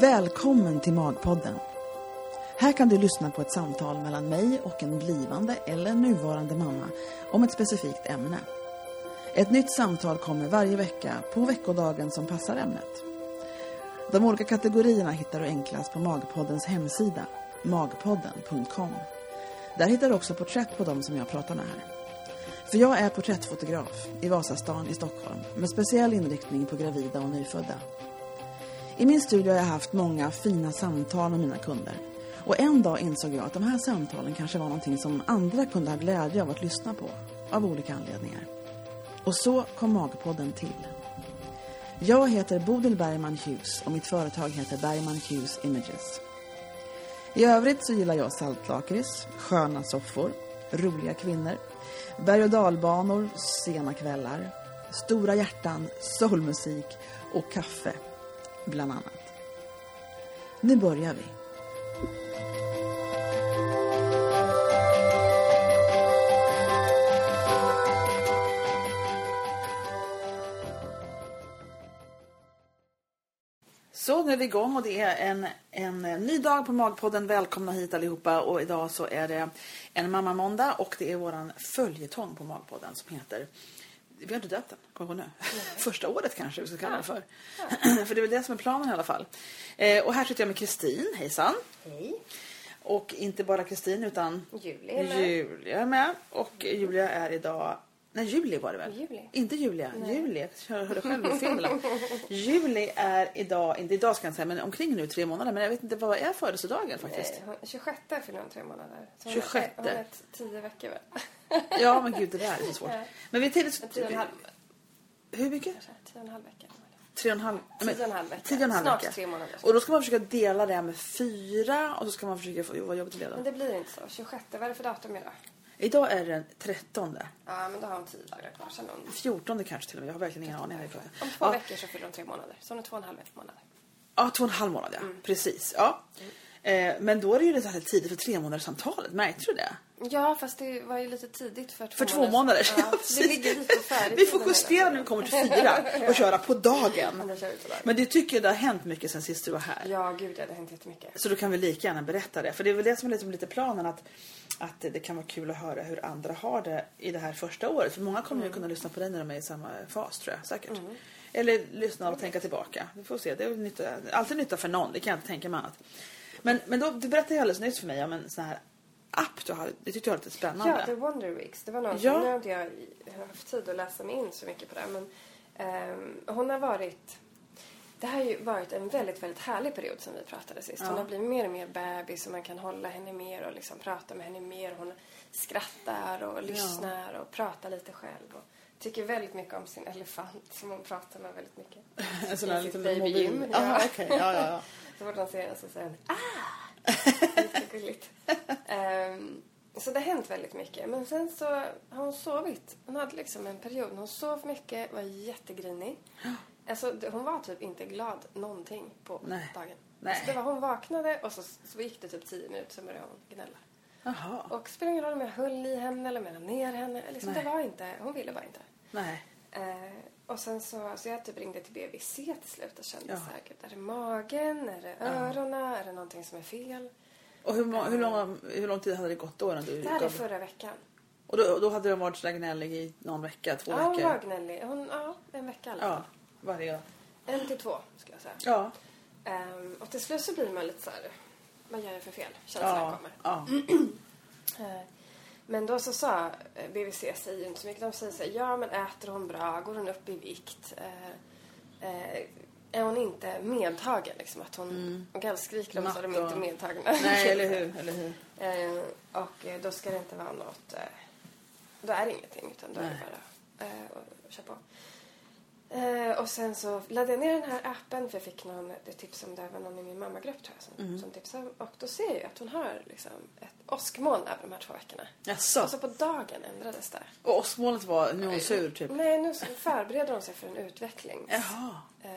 Välkommen till Magpodden. Här kan du lyssna på ett samtal mellan mig och en blivande eller nuvarande mamma om ett specifikt ämne. Ett nytt samtal kommer varje vecka på veckodagen som passar ämnet. De olika kategorierna hittar du enklast på Magpoddens hemsida, magpodden.com. Där hittar du också porträtt på de som jag pratar med här. För jag är porträttfotograf i Vasastan i Stockholm med speciell inriktning på gravida och nyfödda. I min studio har jag haft många fina samtal med mina kunder. Och en dag insåg jag att de här samtalen kanske var någonting som andra kunde ha glädje av att lyssna på. Av olika anledningar. Och så kom Magpodden till. Jag heter Bodil Bergman Hughes och mitt företag heter Bergman Hughes Images. I övrigt så gillar jag saltlakrits, sköna soffor, roliga kvinnor, berg- och dalbanor, sena kvällar, stora hjärtan, soulmusik och kaffe, bland annat. Nu börjar vi. Så, nu är vi igång och det är en, en ny dag på Magpodden. Välkomna hit allihopa. Och idag så är det en mamma-måndag och det är våran följetong på Magpodden som heter vi har inte döpt den, kommer nu. Första året kanske vi ska kalla det för. för det är väl det som är planen i alla fall. Eh, och här sitter jag med Kristin, hejsan. Hej. Och inte bara Kristin utan är med. Julia är med. Och Julia är idag... Nej, Juli var det väl? Juli. Inte Julia. Juli. Jag hörde själv fel. Juli är idag, inte idag ska jag säga, men omkring nu tre månader. Men jag vet inte, vad är födelsedagen faktiskt? Hon- 26 fyller hon tre månader. Så hon 26. Är, hon är tio veckor väl? Ja, men gud, det där är så svårt. Men vi är. En tio och en halv. Hur mycket? Tio och en halv vecka. Tre och en halv... Tio och en halv vecka. Tio och en halv Snart vecka. tre månader. Och då ska man försöka dela det med fyra och så ska man försöka få... Vad jobbigt att Men dela. det blir inte så. 26, vad är det för datum idag? Idag är det den trettonde. Ja, men då har hon tio dagar kvar. Sen hon... 14 kanske till och med. Jag har verkligen ingen aning. Om två Ja, veckor så fyller hon tre månader. Så hon är två och en halv månader. ja, två och en halv månad ja. Mm. Precis. Ja. Eh, men då är det ju lite tidigt för tre månaders samtalet. Märkte du det? Ja, fast det var ju lite tidigt för två För två månader. Ja, det precis. ligger lite färdigt. vi får justera när vi kommer till fyra och köra på dagen. Men du tycker det har hänt mycket sen sist du var här. Ja, gud, det hade hänt jättemycket. Så då kan vi lika gärna berätta det. För det är väl det som är liksom lite planen att, att det kan vara kul att höra hur andra har det i det här första året. För många kommer ju kunna lyssna på dig när de är i samma fas tror jag säkert. Eller lyssna och tänka tillbaka. Vi får se. Det är nytta, alltid nytta för någon. Det kan jag inte tänka mig annat. Men, men då, du berättade ju alldeles nyss för mig om en sån här app du har. Det tyckte jag var lite spännande. Ja, The Wonder Weeks. Det var någon Ja. som, nu har inte jag haft tid att läsa mig in så mycket på det. Men ehm, hon har varit... Det har ju varit en väldigt, väldigt härlig period som vi pratade sist. Hon Ja. har blivit mer och mer bebis och man kan hålla henne mer och liksom prata med henne mer. Hon skrattar och lyssnar och pratar lite själv. Och tycker väldigt mycket om sin elefant som hon pratar med väldigt mycket. en sån sitt liten babygym, ja. Aha, okej. Ja, ja, ja. Så fort hon ser den så säger hon ah! Lite gulligt. Ehm, så det har hänt väldigt mycket. Men sen så har hon sovit. Hon hade liksom en period hon sov mycket, var jättegrinig. Alltså, hon var typ inte glad någonting på Nej. dagen. Nej. Alltså, det var, hon vaknade och så, så gick det typ tio minuter, sen började hon gnälla. Jaha. Och spelar ingen roll om jag höll i henne eller om jag la ner henne. Liksom, Nej. det var inte, hon ville bara inte. Nej. Eh, och sen så, så jag typ ringde till BVC till slut och kände Ja. så här, gud, är det magen, är det öronen, är det någonting som är fel? Och hur, må- hur, lång, hur lång tid hade det gått då? Innan du Det här är gav- förra veckan. Och då, då hade de varit sådär gnällig i någon vecka, två Ja, hon veckor? var gnällig. Hon, ja, en vecka fall. Ja, varje dag. En till två, skulle jag säga. Ja. Ehm, och till slut så blir man lite så här, vad gör jag för fel? Känslan Ja. kommer. ja. Men då så sa eh, BVC säger ju inte så mycket. De säger så här, ja men äter hon bra? Går hon upp i vikt? Eh, eh, är hon inte medtagen? Liksom, att hon, Och gallskriker de så är de inte medtagna. Nej, eller hur? Eller hur? Eh, och då ska det inte vara något... Eh, då är det ingenting, utan då är det Nej. bara eh, att köra på. Eh, och sen så laddade jag ner den här appen för jag fick någon, det tips om det var någon i min mammagrupp tror jag som, Mm. som tipsade. Och då ser jag att hon har liksom ett åskmoln över de här två veckorna. Jaså? Och så på dagen ändrades det. Och åskmolnet var, nu är hon sur typ? Nej, nu förbereder hon sig för en utvecklings... Jaha. Eh,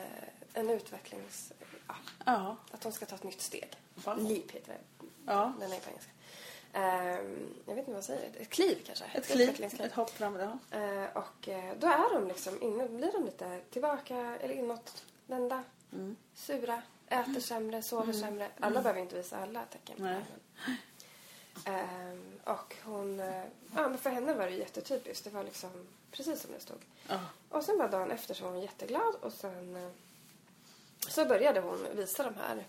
en utvecklings... Ja, Ja. att hon ska ta ett nytt steg. Wow. Leap heter det. Ja. Den är på engelska. Ehm, jag vet inte vad jag säger. Ett kliv kanske? Ett kliv, utvecklingskliv. ett hopp fram. Ja. Eh, och eh, då är de liksom inne, blir de lite tillbaka eller inåtvända. Mm. Sura, äter sämre, sover sämre. Alla behöver inte visa alla tecken på det. Ehm, och hon, eh, ja men för henne var det jättetypiskt. Det var liksom precis som det stod. Ja. Och sen bara dagen efter så var hon jätteglad och sen så började hon visa de här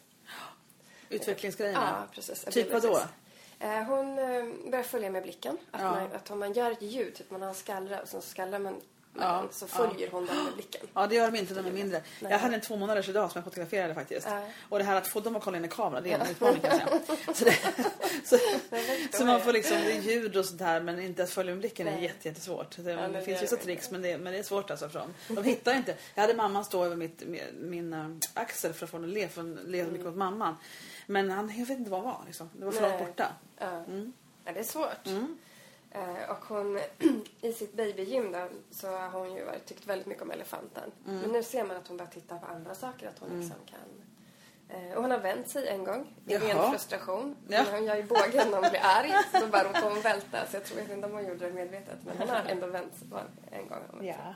Utvecklingsgrejerna. Ja, precis. Typ vad då? Eh, Hon eh, börjar följa med blicken. Att, Ja. man, att om man gör ett ljud, typ man har en skallra och så skallrar man Ja, så följer hon den med blicken. Ja, det gör de inte, de är mindre. Nej. Jag hade en två månaders idag som jag fotograferade faktiskt. Ja. Och det här att få dem att kolla in i kameran, det är en utmaning kan jag säga. Så, det, så, så man får liksom, det är ljud och sånt här men inte att följa med blicken är Nej. jätte, jättesvårt. Det, men det finns är vissa tricks men det, men det är svårt alltså. Från. De hittar inte. Jag hade mamman stå över mitt, min äh, axel för att få den att le, för att le mycket mot mamman. Men han, jag vet inte vad det var liksom. Det var för långt borta. Ja. Mm. Ja, det är svårt. Eh, och hon, i sitt babygym då, så har hon ju varit, tyckt väldigt mycket om elefanten. Mm. Men nu ser man att hon börjar titta på andra saker. Att hon liksom kan... Eh, och hon har vänt sig en gång i Jaha. ren frustration. Ja. Hon gör ju bågen när hon blir arg. Så bara hon hon välta. Så jag tror inte om hon gjorde det medvetet. Men hon har ändå vänt sig en gång. sig.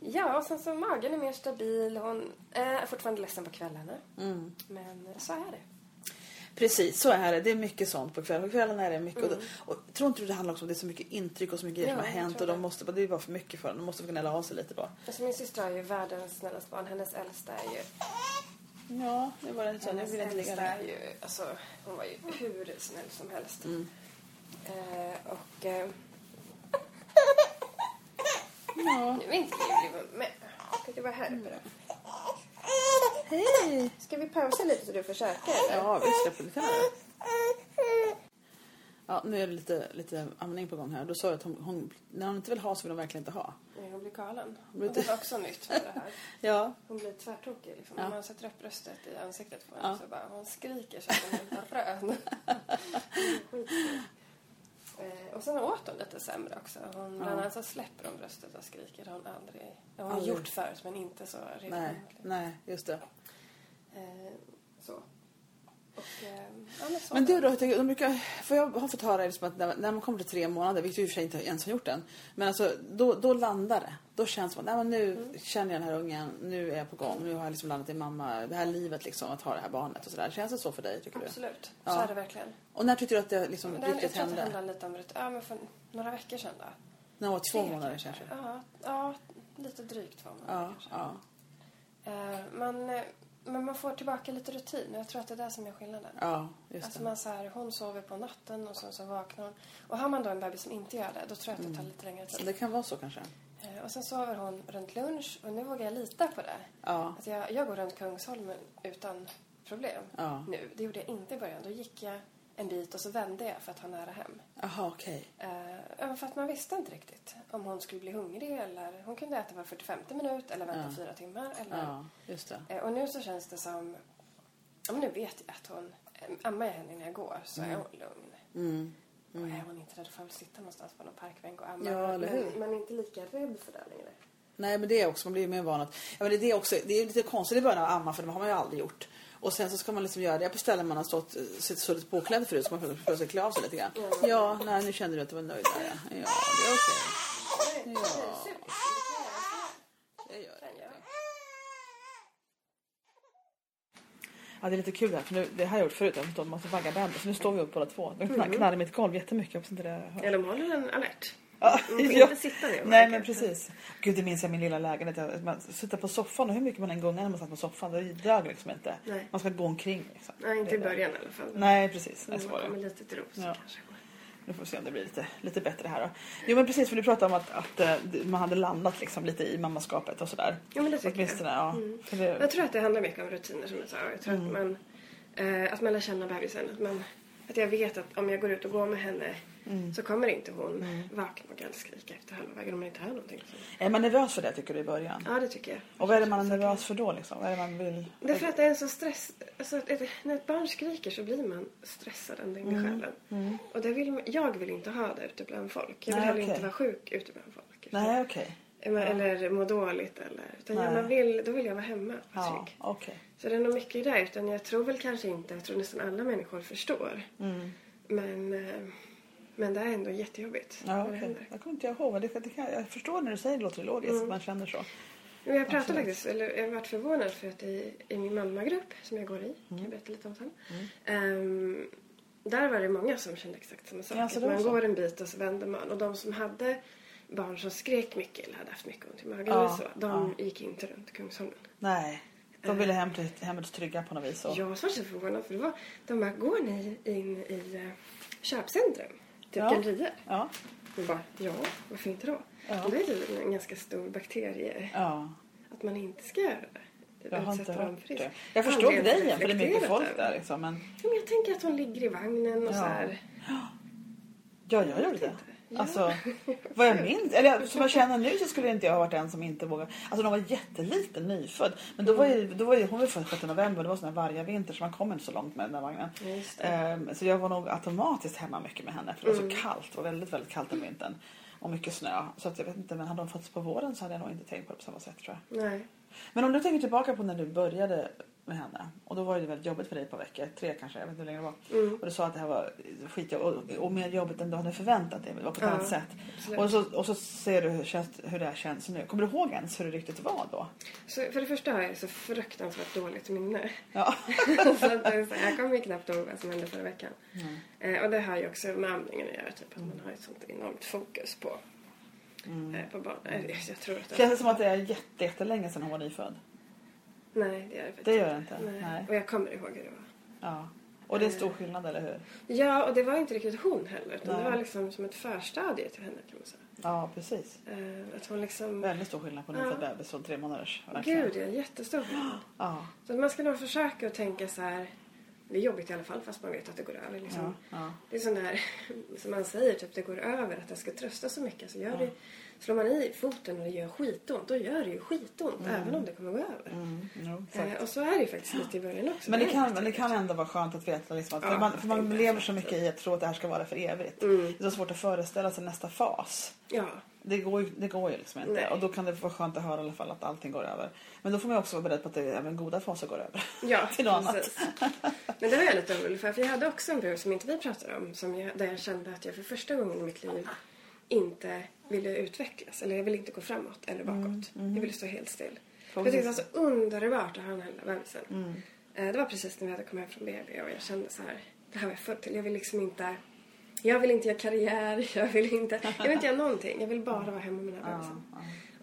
Ja, och sen så magen är mer stabil. Hon är fortfarande ledsen på kvällarna. Mm. Men så är det. Precis, så är det. Det är mycket sånt på kvällen. På kvällen är det mycket. Och, och tror inte du det handlar också om det är så mycket intryck och så mycket grejer Ja, som har hänt och de måste, det är bara för mycket för dem. De måste få gnälla av sig lite bara. Alltså min syster har ju världens snällaste barn. Hennes äldsta är ju... Ja, det var lite så. Hennes vill jag inte ligga äldsta är ju... Alltså, hon var ju hur snäll som helst. Mm. Eh, och... Eh, Ja. nu är inte Julie med. Ska du vara här uppe då? Hej! Ska vi pausa lite så du får käka? Ja, visst släpper lite här. Ja, nu är det lite, lite amning på gång här. Då sa jag att hon, hon, när hon inte vill ha så vill hon verkligen inte ha. Nej, hon blir galen. blir Och det också nytt med det här. Ja. Hon blir tvärtokig. Liksom. Ja. Man sätter upp bröstet i ansiktet på henne Ja. så bara, hon skriker så att hon är helt röd. Eh, och sen åt hon lite sämre också. Hon, Bland annat så släpper hon bröstet och skriker. Det har hon aldrig... Det har hon Aldrig. gjort förut men inte så Nej, regelbundet. nej, just det. Eh, så. Och, eh, ja, men. Men du då, jag tänker, de brukar, för jag har fått höra liksom att när, när man kommer till tre månader, vilket jag i och för sig inte ens har gjort än, men alltså då, då landar det. Då känns det som att nej, men nu känner jag den här ungen, nu är jag på gång, nu har jag liksom landat i mamma, det här livet liksom, att ha det här barnet och sådär. Känns det så för dig tycker du? Absolut, Ja. så är det verkligen. Och när tyckte du att det liksom Men det, jag riktigt tror att det hände? lite om... Ja, men för några veckor sedan då. När hon var två Tre månader kanske? Ja, ja, lite drygt två månader Ja, kanske. ja, Eh, man, eh, men man får tillbaka lite rutin. Jag tror att det är det som är skillnaden. ja, just Alltså det. man så här, hon sover på natten och sen så vaknar hon. Och har man då en bebis som inte gör det, då tror jag att det tar lite längre tid. Det kan vara så kanske. Eh, och sen sover hon runt lunch och nu vågar jag lita på det. Ja, Att jag, jag går runt Kungsholmen utan problem Ja. nu. Det gjorde jag inte i början. Då gick jag en bit och så vände jag för att ha nära hem. jaha okej. Eh, ja, för att man visste inte riktigt om hon skulle bli hungrig eller hon kunde äta var 45 minut eller vänta Ja. fyra timmar. Eller, Ja, just det. Eh, Och nu så känns det som... Ja, men nu vet jag att hon... eh, Ammar jag henne när jag går så är hon lugn. Mm. Och är hon inte rädd får väl sitta någonstans på någon parkbänk och amma. Ja, eller hur? men, men inte lika rädd för det längre. Nej men det är också, man blir ju mer van att, ja men det är det också, det är lite konstigt i början att amma för det har man ju aldrig gjort. Och sen så ska man liksom göra det på ställen man har stått, suttit suttit påklädd förut så man plötsligt plötsligt klä av sig lite grann. Ja, nej nu kände du att du var nöjd där ja. Ja, det är okej. Ja. Det gör det. Ja, det är lite kul här, för nu, det har jag gjort förut. Jag har stått och måste vagga bebis. Nu står vi upp båda två. De Mm. knarrar i mitt golv jättemycket. Jag inte det. Ja, de håller den alert. Ja, Man får ja. inte sitta ner Nej men precis. Gud det minns jag min lilla lägenhet. Jag- Man sitter på soffan och hur mycket man än gungar när man satt på soffan. Det dög liksom inte. Nej. Man ska gå omkring liksom. Nej, inte Det i det. början i alla fall. Nej precis. Nej, så var det. kommer lite till ro så Ja. kanske. Nu får vi se om det blir lite, lite bättre här då. Jo men precis för du pratade om att, att eh, man hade landat liksom lite i mammaskapet och sådär. Jo, men det tycker jag. Åtminstone, ja. Mm. Det, Jag tror att det handlar mycket om rutiner som jag sa. Jag tror Mm. att man, eh, att man lär känna bebisen. Att, man, att jag vet att om jag går ut och går med henne Mm. så kommer inte hon vakna och gallskrika efter halva vägen om man inte hör någonting. Så. är man nervös för det tycker du i början? Ja, det tycker jag. Och vad är det man är nervös för då liksom? Vad är det man vill? Därför att det är en så stress... Alltså, ett, när ett barn skriker så blir man stressad ända Mm. in i själen. Och det vill, jag vill inte ha det ute bland folk. Jag vill Nej, heller okej. inte vara sjuk ute bland folk. Nej okej. Eller må dåligt eller... Utan jag, man vill, då vill jag vara hemma och Ja, okej. Så det är nog mycket där. Utan jag tror väl kanske inte, jag tror nästan alla människor förstår. Mm. Men, eh, men det är ändå jättejobbigt. Ja, det händer. Jag kommer inte ihåg. Det, det kan, jag förstår när du säger det låter logiskt. Mm. Man känner så. Men jag pratade faktiskt, eller jag varit förvånad för att i, i min mammagrupp som jag går i, kan Mm. jag berätta lite om sen. ehm, där var det många som kände exakt samma sak. Ja, så att det var man går en bit och så vänder man. Och de som hade barn som skrek mycket eller hade haft mycket ont i magen Ja, eller så, de gick inte runt Kungsholmen. Nej. De ville hem till hemmets trygga på något vis. Och, Jag var så förvånad för det var, de bara, går ni in i eh, köpcentrum? Typ gallerier? ja. Och bara, ja, varför inte då? Ja. Det är typ en ganska stor bakterie. ja. Att man inte ska göra det. Jag har inte hört det. Jag förstår ens grejen för det är mycket folk där liksom. Men Ja, men jag tänker att hon ligger i vagnen och Ja. så här. ja, jag gjorde det. Ja. Alltså, vad jag minns, eller som jag känner nu så skulle inte jag ha varit den som inte vågade. Alltså de var jätteliten, nyfödd. Men då var ju, då var ju hon var född 6 november, det var sån här vargavinter så man kom inte så långt med den där vagnen. Ehm, så jag var nog automatiskt hemma mycket med henne för det var Mm. så kallt. Det var väldigt, väldigt kallt den vintern. Och mycket snö. Så att jag vet inte, men hade hon fötts på våren så hade jag nog inte tänkt på det på samma sätt tror jag. Nej. Men om du tänker tillbaka på när du började med henne och då var det väldigt jobbigt för dig ett par veckor, tre kanske, jag vet inte hur länge det var. Mm. Och du sa att det här var skitjobbigt och, och mer jobbigt än du hade förväntat dig, det var på ett Ja, annat sätt. absolut. Och så, och så ser du hur, känns, hur det här känns nu. Kommer du ihåg ens hur det riktigt var då? Så för det första har jag så fruktansvärt dåligt minne. Ja. så att jag kommer ju knappt ihåg vad som hände förra veckan. Eh, och det har ju också med amningen att göra. Typ, att man har ett sånt enormt fokus på, eh, på barn. Eh, Jag tror att det Känns det som att det är jätte, jättelänge sedan hon var nyfödd? Nej, det gör det faktiskt Det gör det inte? Nej. Nej. Och jag kommer ihåg hur det var. Ja. Och det är stor skillnad, eller hur? Ja, och det var inte riktigt hon heller. Utan Nej. det var liksom som ett förstadie till henne kan man säga. Ja, precis. Eh, att hon liksom... Väldigt stor skillnad på en Ja. nyfödd bebis och tre månaders. verkligen. Gud, det är jättestor skillnad. Ja, Så att man ska nog försöka att tänka så här. Det är jobbigt i alla fall fast man vet att det går över. Liksom. ja, ja. Det är sån där som man säger, typ det går över. Att det ska trösta så mycket. Så gör det, slår man i foten och det gör skitont, då gör det ju skitont. Även om det kommer gå över. Mm, jo, Eh, och så är det ju faktiskt lite i början också. Men det är kan, men det kan ändå vara skönt att veta liksom att, Ja, för man, för man lever så mycket i att tro att det här ska vara för evigt. Mm. Det är så svårt att föreställa sig nästa fas. Ja, Det går, ju- det går ju liksom inte. Nej. Och då kan det vara skönt att höra i alla fall att allting går över. Men då får man också vara beredd på att det även goda faser går över. ja Till något precis. Men det var jag lite orolig för. För jag hade också en period som inte vi pratade om. Som jag, där jag kände att jag för första gången i mitt liv inte ville utvecklas. Eller jag ville inte gå framåt eller bakåt. Jag ville stå helt still. Jag tyckte det var så underbart att ha den här lilla bebisen. Eh, Det var precis när vi hade kommit hem från BB och jag kände så här. Det här var jag född till. Jag vill liksom inte... Jag vill inte göra karriär. Jag vill inte, jag vill inte göra någonting. Jag vill bara vara hemma med den här bebisen.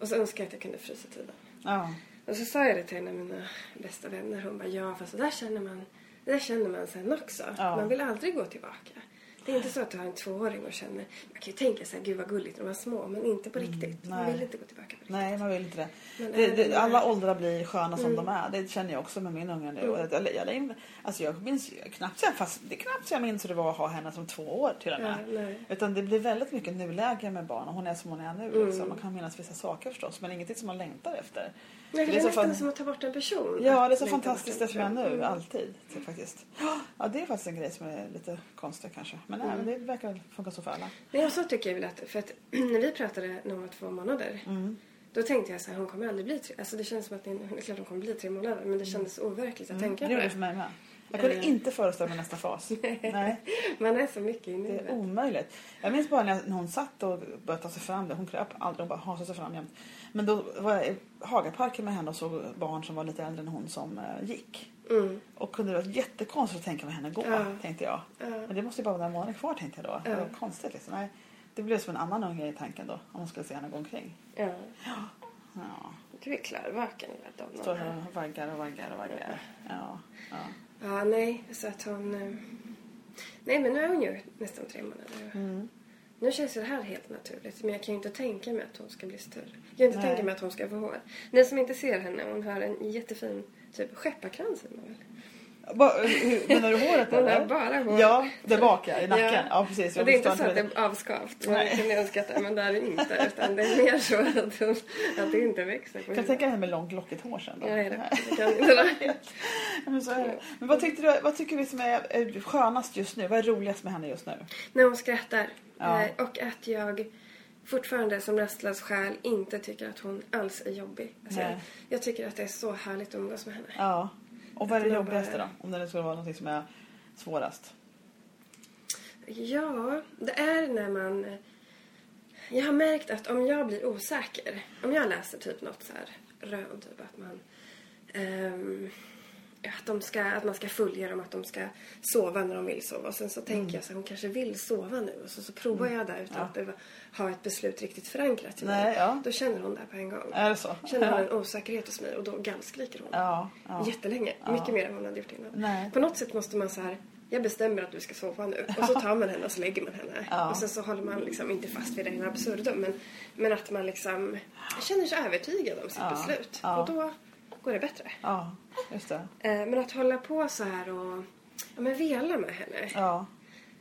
Och så önskade jag att jag kunde frysa tiden. Ja. Och så sa jag det till en av mina bästa vänner. Hon bara, ja fast det där känner man, det där känner man sen också. Ja. Man vill aldrig gå tillbaka. Det är inte så att du har en tvååring och känner, man kan ju tänka sig, gud vad gulligt när de var små, men inte på riktigt. Man nej. vill inte gå tillbaka på riktigt. Nej, man vill inte det. Men det, även det alla åldrar blir sköna som Mm. de är. Det känner jag också med min unge nu. Att Jag, jag, alltså jag minns knappt, så jag- fast det är knappt så jag minns hur det var att ha henne som två år till och med. Nej. Utan det blir väldigt mycket nuläge med barn och hon är som hon är nu. Mm. Liksom. Man kan minnas vissa saker förstås men ingenting som man längtar efter. För Det det är nästan fan- som att ta bort en person. Ja, det är så fantastiskt det är person. nu, Mm. alltid. Det är faktiskt. Ja, det är faktiskt en grej som är lite konstig kanske. Men nej, Mm. men det verkar funka så för alla. Nej, och så tycker jag väl att, för att när vi pratade när hon var två månader. Mm. Då tänkte jag så här, hon kommer aldrig bli tre. Alltså det känns som att det är, det klart hon kommer bli tre månader. Men det kändes overkligt att tänka Det på gjorde det. det för mig med. Jag kunde inte föreställa mig nästa fas. Nej. Man är så mycket i Det är det. omöjligt. Jag minns bara när hon satt och började ta sig fram. Hon kröp aldrig, hon bara hasade sig fram jämt. Men då var jag i Hagaparken med henne och såg barn som var lite äldre än hon som eh, gick. Mm. Och kunde det vara jättekonstigt att tänka med henne gå, Ja. tänkte jag. Ja. Men det måste ju bara vara några månader kvar, tänkte jag då. Det Ja. var konstigt liksom. Nej, det blev som en annan unge i tanken då, om man skulle se henne gå omkring. Ja. Ja, Du är klarvaken står här och vaggar och vaggar och vaggar. Ja, ja. Ja, nej. Så att hon... eh, Nej, men nu är hon ju nästan tre månader. Mm. Nu känns det här helt naturligt. Men jag kan ju inte tänka mig att hon ska bli större. Jag kan inte Nej. tänka mig att hon ska få hår. Ni som inte ser henne, hon har en jättefin typ skepparkrans. väl? Hur, menar du håret Hon har eller? bara hår. Ja, där bak ja, i nacken. Ja, precis. Och det är inte så att det det. är avskavt. Man Nej. kunde önska att men det är det inte. Utan det är mer så att, att det inte växer på Kan du huvudet. tänka henne med långt lockigt hår sen då? Ja, är det. det kan inte. Ja, Men, så är det. men vad, tyckte du, vad tycker vi som är är skönast just nu? Vad är roligast med henne just nu? När hon skrattar. Ja. Eh, och att jag fortfarande som rastlös själ inte tycker att hon alls är jobbig. Alltså, Nej. jag, jag tycker att det är så härligt att umgås med henne. Ja. Och vad är det jobbigaste då? Om det skulle vara något som är svårast? Ja, det är när man... Jag har märkt att om jag blir osäker, om jag läser typ något så här rön, typ att man... ehm, att, de ska, att man ska följa dem, att de ska sova när de vill sova. Och sen så tänker jag så här, hon kanske vill sova nu. Och så, så provar jag där utan att det var- ha ett beslut riktigt förankrat i mig. ja. Då känner hon det på en gång. Är det så? Känner hon en osäkerhet hos mig och då gallskriker hon. Ja, ja. Jättelänge. Mycket mer än hon hade gjort innan. Nej. På något sätt måste man så här, jag bestämmer att du ska sova nu. Och så tar man henne och så lägger man henne. Ja. Och sen så håller man liksom inte fast vid det in absurdum. Men, men att man liksom känner sig övertygad om sitt Ja. beslut. Ja. Och då går det bättre. Ja, just det. Eh, Men att hålla på så här och ja, men vela med henne. Ja.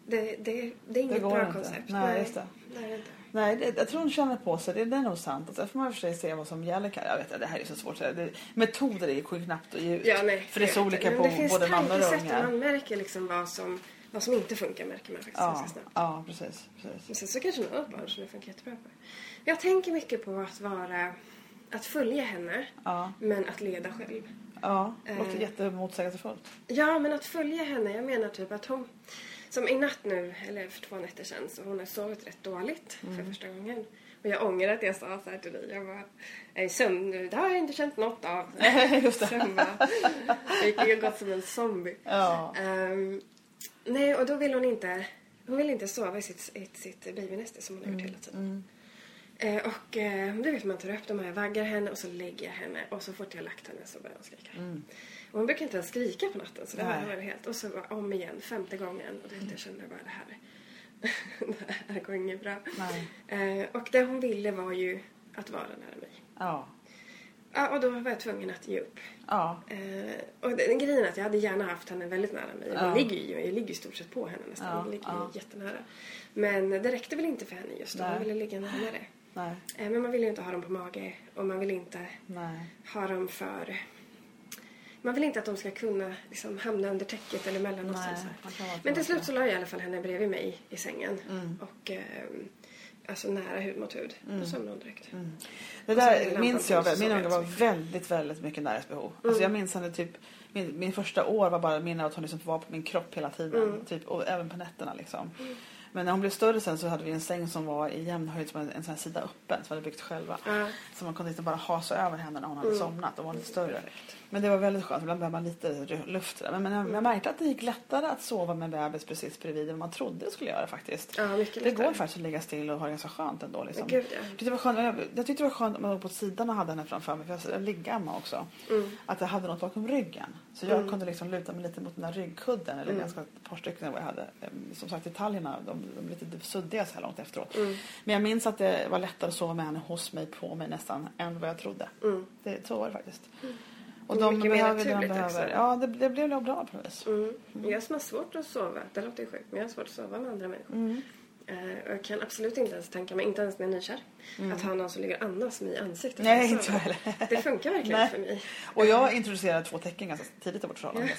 Det, det, det är inget går bra inte. koncept. Nej, just det. det är det inte. Nej, det, jag tror hon känner på sig. Det, det är nog sant. Sen får man i och för sig se vad som gäller. Jag vet det här är så svårt. Det, metoder är ju knappt att ge ut. Ja, nej, för det är så olika på det finns både mammor och tankesätt och ungar. Man märker liksom vad som, vad som inte funkar märker man faktiskt Ja, ganska snabbt. ja, precis. precis. Men sen så kanske något barn som det funkar jättebra på. Jag tänker mycket på att vara, att följa henne Ja, men att leda själv. ja. Det låter Eh. jättemotsägelsefullt. Ja, men att följa henne, jag menar typ att hon... Som i natt nu, eller för två nätter sedan, så hon har sovit rätt dåligt Mm. för första gången. Och jag ångrar att jag sa så här till dig. Jag bara, "Nej, sömn nu, det har jag inte känt något av. Just det. Sen bara, jag gick jag gått som en zombie. Ja. Ehm, nej, och då vill hon inte, hon vill inte sova i sitt, i sitt babynäste som hon har gjort Mm, hela tiden. Eh, och eh, du vet man tar upp dem och jag vaggar henne och så lägger jag henne och så fort jag lagt henne så börjar hon skrika. Och hon brukar inte ens skrika på natten så det Mm. Nej. var, det helt. Och så om igen, femte gången. Och vet, jag kände bara det här, det här går inget bra. Nej. Eh, och det hon ville var ju att vara nära mig. Ja. Ja, och då var jag tvungen att ge upp. Ja. Eh, och den grejen är att jag hade gärna haft henne väldigt nära mig. Ja. Jag, ligger ju, jag ligger i stort sett på henne nästan. Ja, Jag ligger ja. jättenära. Men det räckte väl inte för henne just då. Hon ville ligga närmare. Nej. Eh, men man vill ju inte ha dem på mage. Och man vill inte Nej. ha dem för... Man vill inte att de ska kunna liksom, hamna under täcket eller mellan oss. Nej, och så här. man kan vara Men till slut så la jag i alla fall henne bredvid mig i sängen. Mm. Och eh, alltså nära hud mot hud. Då somnade hon direkt. Är det där minns jag. Min unge var väldigt, väldigt mycket närhetsbehov. Alltså jag minns henne typ min, min första år var bara minne av att hon liksom var på min kropp hela tiden. Typ, och även på nätterna liksom. Men när hon blev större sen så hade vi en säng som var i jämn höjd som en, en sån här sida öppen som vi hade byggt själva. Ja. Så man kunde liksom bara hasa över henne när hon hade somnat och var lite större. Men det var väldigt skönt, ibland behövde man lite luft. Men, men jag, jag märkte att det gick lättare att sova med bebis precis bredvid än man trodde det skulle göra faktiskt. Ja, Det går faktiskt att ligga still och ha det ganska skönt ändå. Liksom. Gud, ja. jag, tyckte det var skönt, jag, jag tyckte det var skönt om man låg på sidan och hade henne framför mig. För jag, jag liggamma också. Mm. Att jag hade något bakom ryggen. Så jag kunde liksom luta mig lite mot den där ryggkudden. Eller Mm. ganska ett par stycken vad jag hade. Ehm, Som sagt detaljerna de, de är lite suddiga så här långt efteråt. Mm. Men jag minns att det var lättare att sova med henne hos mig, på mig nästan. Än vad jag trodde. Mm. Det, så var det faktiskt. Och Det är de mycket behöver det de behöver. också. Ja, det, det blev nog bra på något vis. Mm. Jag som har svårt att sova, det låter ju sjukt, men jag har svårt att sova med andra människor. Mm. Eh, jag kan absolut inte ens tänka mig, inte ens när jag är nykär, att ha någon som ligger och andas mig i ansiktet. Mm. Nej, jag inte jag heller. Det funkar verkligen Nej. för mig. Och jag introducerade två tecken ganska tidigt i vårt förhållande.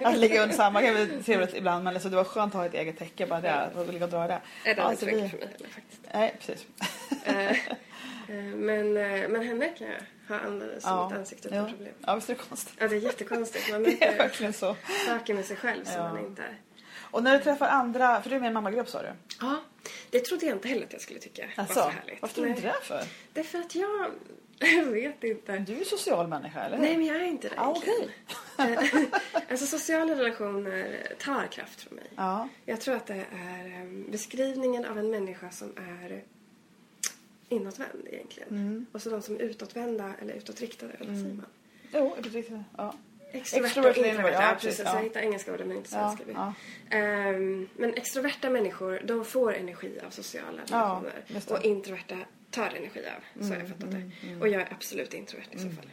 Att ligga under samma kan vara trevligt ibland men alltså, det var skönt att ha ett eget täcke bara det. Att ligga och dra det. Nej, det Ja, hade så inte vi- för mig heller faktiskt. Nej, precis. Eh, eh, men, eh, men henne kan jag ha använt som Ja. ett ansikte Ja. utan problem. ja, visst är det konstigt. Ja, det är jättekonstigt. Man Det är verkligen så. saker med sig själv som Ja. man inte... Och när du träffar andra, för du är med i en mammagrupp sa du? Ja, det trodde jag inte heller att jag skulle tycka Alltså, var så härligt. varför tror du inte det för? Det är för att jag... Jag vet inte. Du är social människa, eller hur? Nej, men jag är inte det Ja, egentligen. alltså sociala relationer tar kraft från mig. Ja. Jag tror att det är em, beskrivningen av en människa som är inåtvänd egentligen. Mm. Och så de som är utåtvända eller utåtriktade, eller vad säger man? Jo, precis. Ja. Extroverta Extrovert och introverta. introvert, Ja, ja, precis. ja. Jag hittar engelska ord men inte Ja, svenska. ja. Ehm, men extroverta människor, de får energi av sociala Ja, relationer. och introverta tar energi av. Så har jag fattat det. Och jag är absolut introvert i så fall.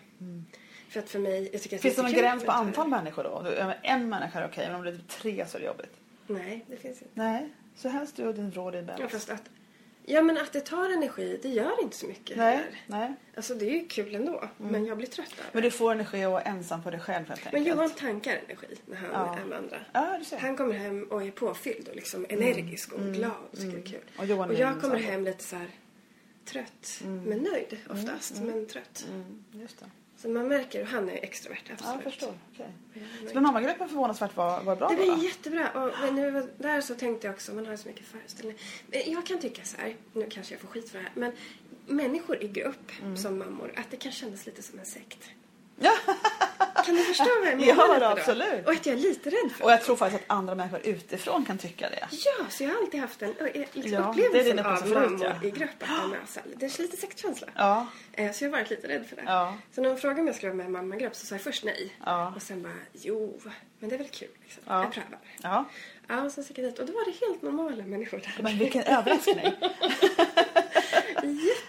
För att för mig, jag tycker att Finns det någon gräns på antal människor då? En människa är okej, men om det är typ tre så är det jobbigt. Nej, det finns inte. Nej, så helst du och din vrå din Ja, bebis. fast att, ja, men att det tar energi, det gör inte så mycket. Nej, heller. nej. Alltså det är ju kul ändå, men jag blir trött av det. Men du får energi att vara ensam på dig själv helt Men enkelt. Johan tankar energi när han Ja. är med andra. Ja, du ser. Han kommer hem och är påfylld och liksom energisk och glad och tycker det är kul. Mm. Och Johan är jag en kommer hem lite så här trött, men nöjd oftast, men trött. Mm, just det. Så man märker, och han är extrovert Ja, absolut. jag förstår. Okay. Så men mammagruppen förvånansvärt var, var bra Det då? var va? jättebra. Och men nu var- där så tänkte jag också, man har så mycket föreställningar. Jag kan tycka så här, nu kanske jag får skit för det här, men människor i grupp Mm. som mammor, att det kan kännas lite som en sekt. Ja. Kan du förstå vad jag menar? Ja, då, då? absolut. Och att jag är lite rädd för Och jag tror faktiskt att andra människor utifrån kan tycka det. Ja, så jag har alltid haft en liksom Ja, av upplevelse förut, mammor ja. i grupp. Att de är här, det är lite sektkänsla. Ja. Eh, Så jag har varit lite rädd för det. Ja. Så när de frågade om jag skulle vara med i mammagrupp så sa jag först nej. Ja. Och sen bara, jo, men det är väl kul liksom. Ja. Jag prövar. ja. Ja, och sen gick jag dit och då var det helt normala människor där. Men vilken överraskning.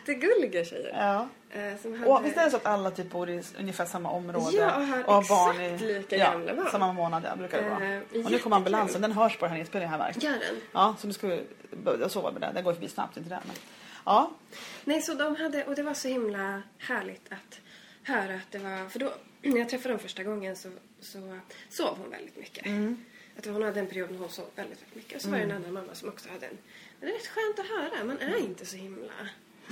Jättegulliga tjejer. Ja. Eh, hade... Och visst är det så att alla typ bor i ungefär samma område Ja, och har barn exakt i lika ja, gamla barn. samma månad brukar det vara. Eh, och nu kommer ambulansen, den hörs på den här inspelningen här märkt. Gör den? Ja, så nu ska vi börja sova med den. Den går förbi snabbt, inte det. Men... Ja, Nej, så de hade, och det var så himla härligt att höra att det var, för då, när jag träffade dem första gången så, så sov hon väldigt mycket. Mm. Att hon hade en period när hon sov väldigt, väldigt mycket. Och så var det en annan mamma som också hade en, men det är rätt skönt att höra, man är inte så himla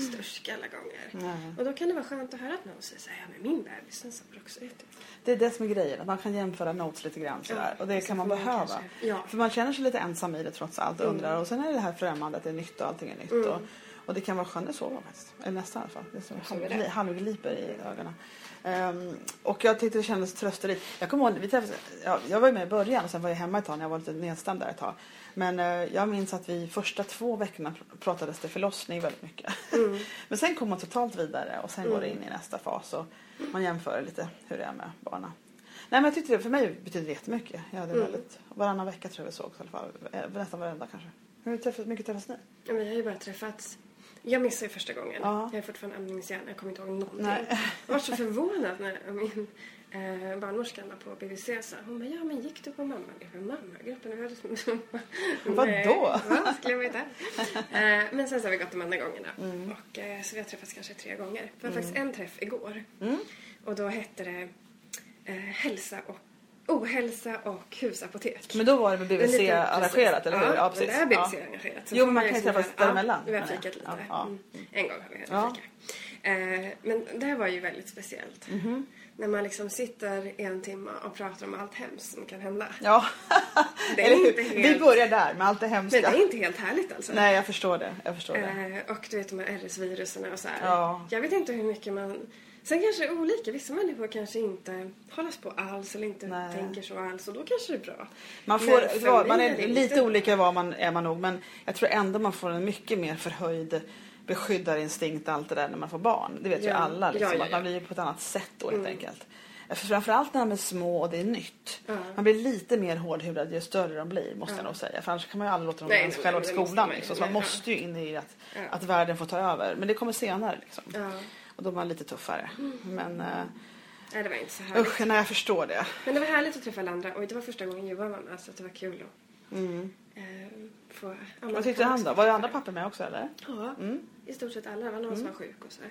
stursk alla gånger. Nej. Och då kan det vara skönt att höra att någon säger så ja men min bebis den sover också jättebra. det är det som är grejen. Att man kan jämföra notes lite grann sådär. Ja, och det kan man behöva. ja. För man känner sig lite ensam i det trots allt och Mm. undrar. Och sen är det här främmande, att det är nytt och allting är nytt. Och, och det kan vara skönt att sova faktiskt. Eller nästan i alla fall. Det är halv- halvgliper i ögonen. Ehm, och jag tyckte det kändes trösterikt. Jag kommer ihåg, vi träffades, ja, jag var ju med i början och sen var jag hemma ett tag när jag var lite nedstämd där ett tag. Men eh, jag minns att vi första två veckorna pr- pratades det förlossning väldigt mycket. Mm. Men sen kommer man totalt vidare och sen går det in i nästa fas och man jämför lite hur det är med barnen. Nej men jag tyckte det, för mig betyder det jättemycket. Jag hade Mm. väldigt, varannan vecka tror jag vi sågs i alla fall. Eh, Nästan varenda kanske. Hur mycket träffas ni? Ja, vi har ju bara träffats. Jag missade ju första gången. Ja. Jag är fortfarande amningshjärna. Jag kommer inte ihåg någonting. Nej. Jag var så förvånad när min eh, barnmorska på BVC sa hon bara, ja men gick du på mammagruppen? Mammagruppen? Vadå? Vad skulle jag veta? Eh, men sen så har vi gått de andra gångerna. Mm. Och, eh, så vi har träffats kanske tre gånger. Det var faktiskt en träff igår. Mm. Och då hette det eh, hälsa och ohälsa och husapotek. Men då var det med En BVC liten- arrangerat, precis. eller hur? Ja, men det är BVC Ja. Jo, men man kan ju sån träffas däremellan, Ja, vi har fikat lite. Ja. Mm. En gång har vi Ja. fikat. Eh, men det här var ju väldigt speciellt. Mhm. När man liksom sitter en timme och pratar om allt hemskt som kan hända. Ja, Det är eller hur? inte helt- Vi börjar där med allt det Men hemska. det är inte helt härligt alltså. Nej, jag förstår det. Jag förstår det. Eh, och du vet de här RS-virusen och så här. Ja. Jag vet inte hur mycket man... Sen kanske det är olika. Vissa människor kanske inte hållas på alls eller inte Nej. tänker så alls och då kanske det är bra. Man, får, var, man är lite olika var man är man nog men jag tror ändå man får en mycket mer förhöjd beskyddarinstinkt allt det där när man får barn. Det vet ju Ja. alla liksom, Ja, ja, att man blir ju på ett annat sätt då helt Mm. enkelt. För framförallt när de är små och det är nytt. Ja. Man blir lite mer hårdhudad ju större de blir måste Ja. jag nog säga. För annars kan man ju aldrig låta dem nej, själva måste skolan. ju. Liksom. Så man måste ju in i att, att världen får ta över. Men det kommer senare liksom. Och är man lite tuffare. Men uh, Nej, det var inte så härligt. usch, nej jag förstår det. Men det var härligt att träffa alla andra och det var första gången jag var mamma så det var kul att Mm. eh, få Vad tyckte han då? Var ju andra papper med också eller? Ja, Mm. i stort sett alla. Det var någon som var sjuk och så.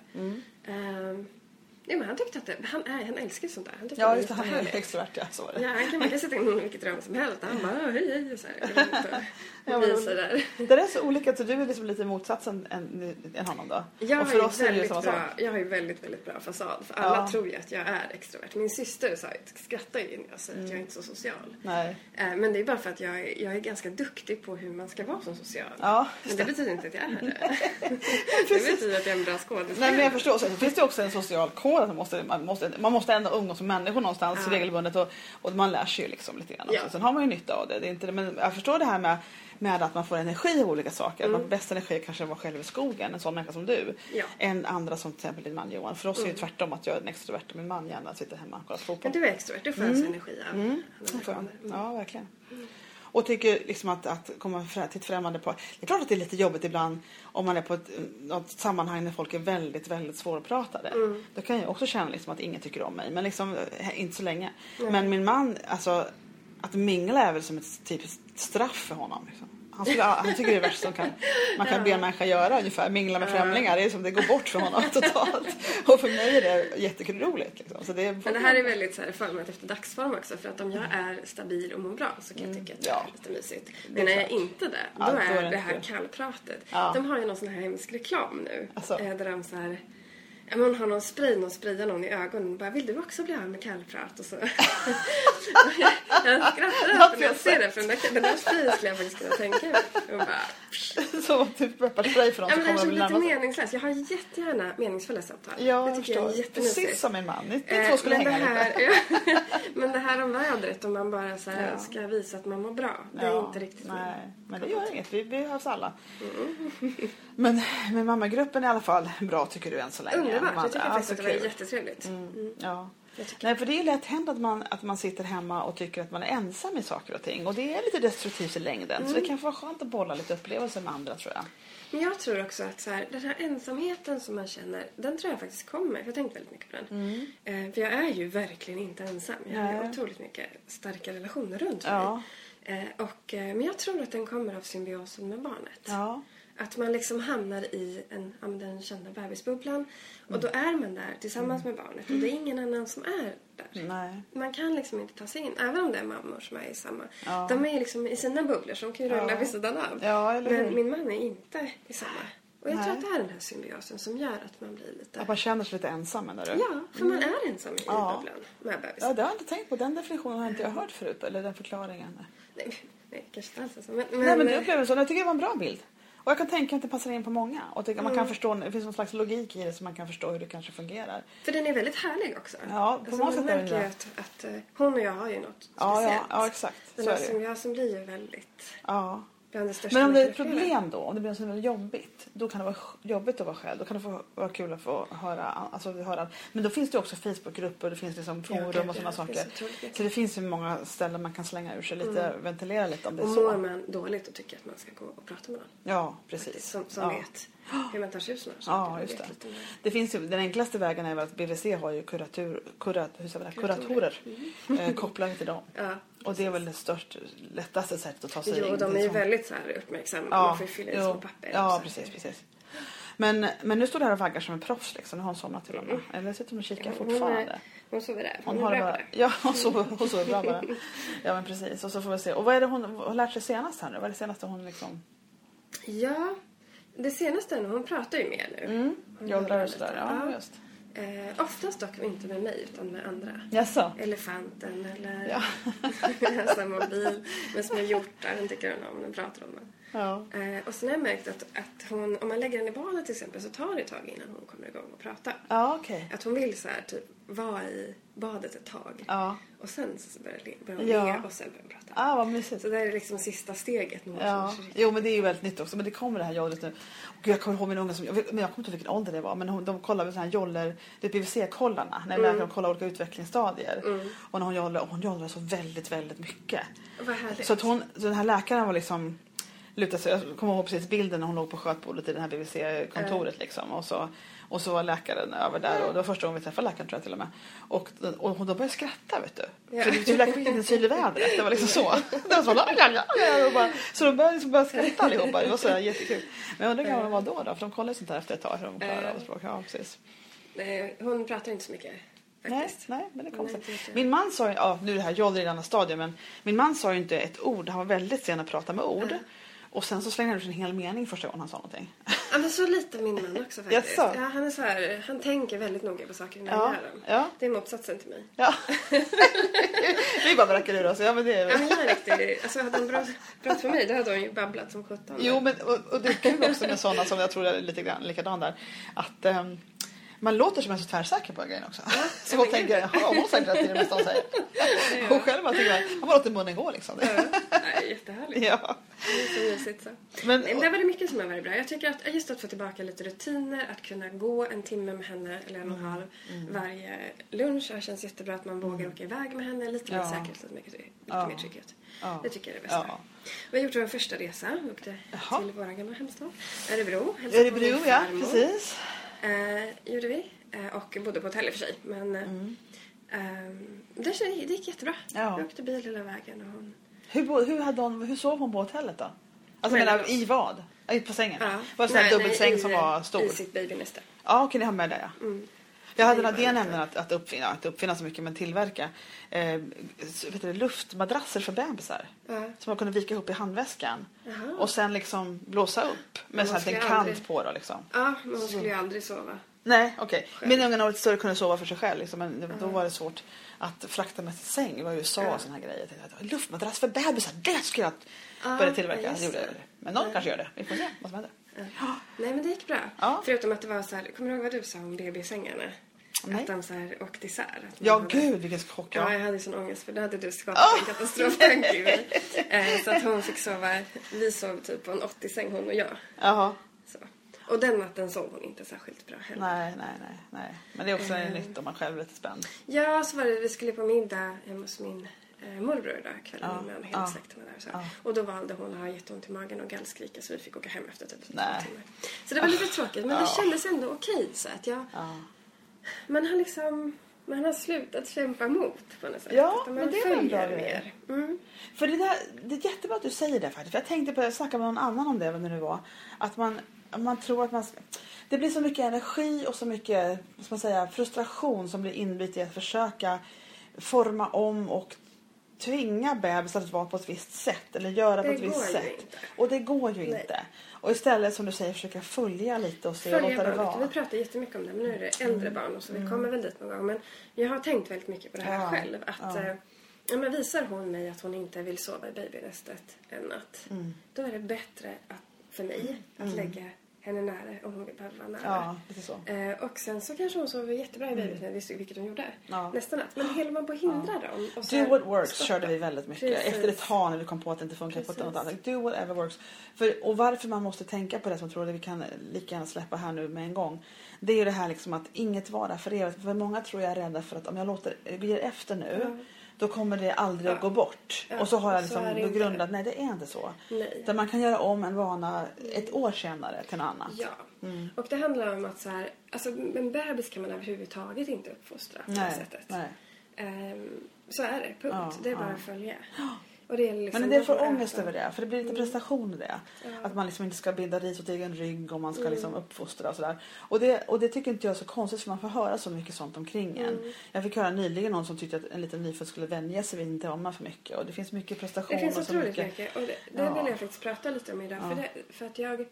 Mm. Nej, men han tyckte att det, han, är, han älskar sånt där. Han tyckte Ja, just det. Han är extrovert, ja. Så var det. Ja, han kan, man kan sitta in i vilket rum som helst. Han bara hej hej och så här. Ja, Och men- visar där. Det är så olika, så du är liksom lite motsatsen än, än honom då? Jag och har, för ju oss är det samma bra, sak. jag har ju väldigt, väldigt bra fasad. För alla Ja. tror ju att jag är extrovert. Min syster sa, skrattar ju när jag säger Mm. att jag är inte så social. Nej. Eh, Men det är bara för att jag, är- jag är ganska duktig på hur man ska vara som social. Ja, Men det betyder inte att jag är det. det betyder att jag är en bra skådespelare. Nej men jag förstår. Sen finns det också en social kod. Att man, måste, man, måste, man måste ändå umgås med människor någonstans Ja. regelbundet och, och man lär sig ju liksom lite grann. Ja. Sen har man ju nytta av det. det är inte. Men jag förstår det här med, med att man får energi av olika saker. Mm. Att man bäst energi kanske vara själv i skogen, en sån människa som du. Ja. Än andra som till exempel din man Johan. För oss är det ju Mm. tvärtom att jag är en extrovert och min man gärna sitter hemma och kollar fotboll. Men du är extrovert, du får alltså energi av Mm. får jag. personer. Mm. Och tycker liksom att, att komma till ett främmande par. Det är klart att det är lite jobbigt ibland om man är på ett något sammanhang där folk är väldigt, väldigt svårpratade. Mm. Då kan jag också känna liksom att ingen tycker om mig. Men liksom eh, inte så länge. Men min man, alltså att mingla är väl som ett typiskt straff för honom. Liksom. Han, skulle, han tycker det är det värsta som kan, man kan be en människa göra ungefär. Mingla med Ja. främlingar. Det är som det går bort för honom totalt. Och för mig är det jättekul-roligt. Liksom. Så det är, Men det här är väldigt så här, format efter dagsform också. För att om jag är stabil och mår bra så kan jag tycka att det Mm. Ja. är lite mysigt. Det är Men när jag inte det, då Ja, då är det det här kallpratet. Ja. De har ju någon sån här hemsk reklam nu. Alltså. eh, Där de så här... Ja, hon har någon spray, någon sprayar någon i ögonen. Bara, vill du också bli av med kallprat? Och så. jag skrattar alltid när jag ser det. För den där, den där sprayen skulle jag faktiskt kunna tänka mig. Och bara, Så typ pepparspray för dem ja, som det kommer att lite närma sig. meningslöst. Jag har jättegärna meningsfulla samtal. Ja, det jag tycker jag är förstår. jättemysigt. Precis som min man. Ni, ni Eh, två skulle men, det hänga här, lite. men det här om vädret, om man bara så här Ja. ska visa att man mår bra. Det är inte riktigt Nej, min- men det gör inget. Vi behövs alla. Mm. Men, men mammagruppen är i alla fall bra tycker du än så länge. Underbart. Jag tycker ja, faktiskt så att det var jättetrevligt. Mm. Ja. Jag tycker- Nej, för det är lätt hänt att man, att man sitter hemma och tycker att man är ensam i saker och ting. Och det är lite destruktivt i längden. Så Mm. det kan få vara skönt att bolla lite upplevelser med andra tror jag. Men jag tror också att så här, den här ensamheten som man känner, den tror jag faktiskt kommer. För jag har tänkt väldigt mycket på den. Eh, för jag är ju verkligen inte ensam. Jag har Nej. otroligt mycket starka relationer runt Ja. mig. Eh, och, eh, men jag tror att den kommer av symbiosen med barnet. Ja. Att man liksom hamnar i en, ja, den kända bebisbubblan. Och då är man där tillsammans med barnet. Och det är ingen annan som är där. Nej. Man kan liksom inte ta sig in, även om det är mammor som är i samma. Ja. De är liksom i sina bubblor de kan ju rulla Ja. vid sidan av. Ja? Men min man är inte i samma. Och jag tror Nej. att det är den här symbiosen som gör att man blir lite... Att man känner sig lite ensam menar du? Ja, för man är ensam i Ja. bubblan med bebisen. Ja, det har jag inte tänkt på. Den definitionen har inte jag hört förut. Eller den förklaringen. Nej, nej, kanske inte alls är så. Men, men, Nej, men du upplever så. Jag tycker det var en bra bild. Och jag kan tänka att det passar in på många. Och tycker man Mm. kan förstå, det finns någon slags logik i det så man kan förstå hur det kanske fungerar. För den är väldigt härlig också. Ja, på alltså, man sätt märker ju att, att eh, hon och jag har ju något Ja, ja, speciellt. ja exakt. Den Så här är det. symbiosen blir ju väldigt... Ja. Bland det största Men om det är ett problem då, om det blir väldigt jobbigt, då kan det vara jobbigt att vara själv. Då kan det få vara kul att få höra, alltså, höra. Men då finns det också Facebookgrupper, det finns liksom Ja, forum gud, och sådana ja, saker. Så det finns ju många ställen man kan slänga ur sig lite, ventilera lite om det är Och så. mår man dåligt och tycker att man ska gå och prata med någon. Ja, precis. som som ja. vet hur man tar sig ur sådana Ja, saker. och just det. det finns ju, den enklaste vägen är väl att BVC har ju kuratur, kurat, hur säger det? kuratorer eh, kopplade till dem. Ja. Och det är väl det största, lättaste sättet att ta sig Jo, in de till är ju sånt. väldigt så här uppmärksamma. Ja, Man får ju fylla i jo. små papper. Ja, precis, precis. Men, men nu står du här och vaggar som en proffs liksom. Nu har hon somnat till och med. Eller sitter hon och kikar Hon, fortfarande? är, hon sover där. Hon Hon, har bara, ja, hon sover, hon sover bra bara. Ja, men precis. Och så får vi se. Och vad är det hon har lärt sig senast här nu? Vad är det senaste hon liksom... Ja, det senaste nu, hon pratar ju mer nu. Mm, Hon gör och sådär. lite. Ja, just. Eh, oftast dock inte med mig, utan med andra. Jaså? Elefanten eller Ja. en mobil med små hjortar. Den tycker hon om, den pratar om den. Ja. Eh, och sen har jag märkt att, att hon, om man lägger den i badet till exempel så tar det ett tag innan hon kommer igång och pratar. Ja, okej. Att hon vill så här, typ vara i badet ett tag. Ja. Och sen så börjar börjar hon Ja. le och sen börjar hon prata. Ah, vad mysigt. Så det är liksom sista steget. När hon Ja, jo men det är ju väldigt nytt också. Men det kommer det här jollret nu. Och jag kommer ihåg min unge som, jag, vet, men jag kommer inte ihåg vilken ålder det var. Men hon, de kollar väl sådana här joller, det är BVC-kollarna. När läkaren kollar olika utvecklingsstadier. Och när hon jollrar, och hon jollrar så väldigt, väldigt mycket. Vad härligt. Så att hon, så den här läkaren var liksom lutade sig, jag kommer ihåg precis bilden när hon låg på skötbordet i det här BVC-kontoret liksom. Och så, och så var läkaren över där och det var första gången vi träffade läkaren tror jag till och med. Och, och hon då började skratta vet du. Ja. För det läkaren fick en syl i vädret. Det var liksom så. Det var så, la, la, la, bara, så de började liksom börja skratta allihopa. Det var så här jättekul. Men jag undrar hur gammal de var då, då? För de kollar ju sånt här efter ett tag hur de klarar av språk. Ja, precis. Nej, hon pratar inte så mycket Nej, faktiskt. nej, men det kom Nej, Min man sa ju, ja nu är det här joller i denna stadie, men min man sa ju inte ett ord. Han var väldigt sen att prata med ord. Och sen så slängde han ut en hel mening första gången han sa någonting. Ja, men så lite min man också faktiskt. Jaså? Ja, han är så här, han tänker väldigt noga på saker innan Ja, han gör dem. ja. Det är motsatsen till mig. Ja. Vi bara bräcker ur oss. Ja, men det är... Ja, men jag är riktig, alltså hade han pratat för mig då hade hon ju babblat som sjutton. Jo, men och, och det är kul också med sådana som jag tror är lite grann likadan där. Att ehm, man låter som en så tvärsäker på grejen också. så folk tänker, jaha, hon har sagt rätt i det mesta hon säger. Och själv man tänker, man bara låter munnen gå liksom. Ja, nej, jättehärligt. Ja. Det är så mysigt så. Men, men det var det mycket som har varit bra. Jag tycker att just att få tillbaka lite rutiner, att kunna gå en timme med henne eller en och en halv Mm. varje lunch. Det känns jättebra att man vågar åka iväg med henne. Lite mer Ja. säkerhet, lite, mycket, lite Ja. mer trygghet. Ja. Det tycker jag är det bästa. Ja. Vi har gjort vår första resa. Vi åkte Jaha. till vår gamla hemstad. Örebro. Örebro, ja, precis. Eh, gjorde vi. Eh, och bodde på hotell i och för sig. Men eh, eh, det, det gick jättebra. Mm. Ja. Vi åkte bil hela vägen. Och hon... Hur, hur, hade hon, hur sov hon på hotellet då? Alltså menar, i vad? I på sängen? Ja. Var det Nej, dubbelsäng som var stor? I sitt babynäste. Ja, okej, ni har med det ja. Mm. Jag hade Det idén lite- nämligen att, att uppfinna, att uppfinna så mycket men tillverka eh, vet du, luftmadrasser för bebisar. Ja. Som man kunde vika ihop i handväskan. Jaha. Och sen liksom blåsa upp med så här en kant aldrig- på då liksom. Ja, men hon skulle ju aldrig sova Nej, okej. Själv. Min unge när var större kunde sova för sig själv. Liksom, men då var det svårt att frakta med till säng. Det var USA och såna här grejer. Jag Luftmadrass för bebisar, det ska jag Ja, börja tillverka. gjorde jag. det. Men någon Ja. kanske gör det. Vi får se vad som händer. Nej, men det gick bra. Ja. Förutom att det var så här, kommer du ihåg vad du sa om BB-sängarna? Nej. Att de så här åkte isär. Att Ja, hade- gud vilken chock. Ja, Ja. jag hade sån ångest för då hade du skapat en katastroftanke i mig. Eh, Så att hon fick sova, vi sov typ på en 80-säng hon och jag. Jaha. Så. Och den natten sov hon inte särskilt bra heller. Nej, nej, nej, nej. Men det är också Eh. nytt om man själv är lite spänd. Ja, så var det, vi skulle på middag hemma hos min eh, morbror idag kvällen Ja, innan. Hela ja, släkten var där. Så. ja. Och då valde hon att ha jätteont i magen och gallskrika så vi fick åka hem efter typ Nej. timmar. Så det var lite tråkigt men det Ja. kändes ändå okej så att jag, Ja. man har liksom, man har slutat kämpa emot på något sätt. Ja, men man det är en bra mer. Mm. För det, där, det är jättebra att du säger det faktiskt. För jag tänkte på, jag snackade med någon annan om det, vem det nu var. Att man, man tror att man ska, Det blir så mycket energi och så mycket vad man säga, frustration som blir inbytt i att försöka forma om och tvinga bebisar att vara på ett visst sätt eller göra på Det ett visst sätt. inte. Och det går ju Nej. inte. Och istället som du säger försöka följa lite och se och Följa låta det barnet. vara. Vi pratar jättemycket om det men nu är det äldre barn och så vi kommer väl dit någon gång. Men jag har tänkt väldigt mycket på det här Ja, själv. Att, ja. eh, ja, men visar hon mig att hon inte vill sova i babynästet en natt. Mm. Då är det bättre att, för mig att lägga henne nära om hon behöver vara nära. Ja, lite så. Eh, och sen så kanske hon sover jättebra i babynästet, vilket hon gjorde Mm. Ja. nästa natt. Men håller man på att hindra dem? Och Do what works stoppa. körde vi väldigt mycket. Precis. Efter ett tag när vi kom på att det inte funkar på Precis. något annat. Do whatever works. För, och varför man måste tänka på det som jag tror att vi kan lika gärna släppa här nu med en gång. Det är ju det här liksom att inget vara för evigt. För många tror jag är rädda för att om jag låter, ger efter nu då kommer det aldrig att Ja. gå bort. Ja, och så har jag liksom det inte. begrundat, nej det är inte så. Nej. Där man kan göra om en vana ett år senare till något annat. Ja. Mm. Och det handlar om att så här, alltså en bebis kan man överhuvudtaget inte uppfostra på det Nej, sättet. nej. Ehm, så är det, punkt. Ja, det är bara ja. att följa. Det är liksom, Men då får får ångest över det. För det blir lite prestation i det. Ja. Att man liksom inte ska binda ris åt egen rygg och man ska Mm. liksom uppfostra och sådär. Och det, och det tycker inte jag är så konstigt för man får höra så mycket sånt omkring en. Mm. Jag fick höra nyligen någon som tyckte att en liten nyfödd skulle vänja sig vid inte amma för mycket. Och det finns mycket prestation Det finns otroligt mycket. mycket. Och det, det Ja. vill jag faktiskt prata lite om idag. Ja. För, det, för att jag,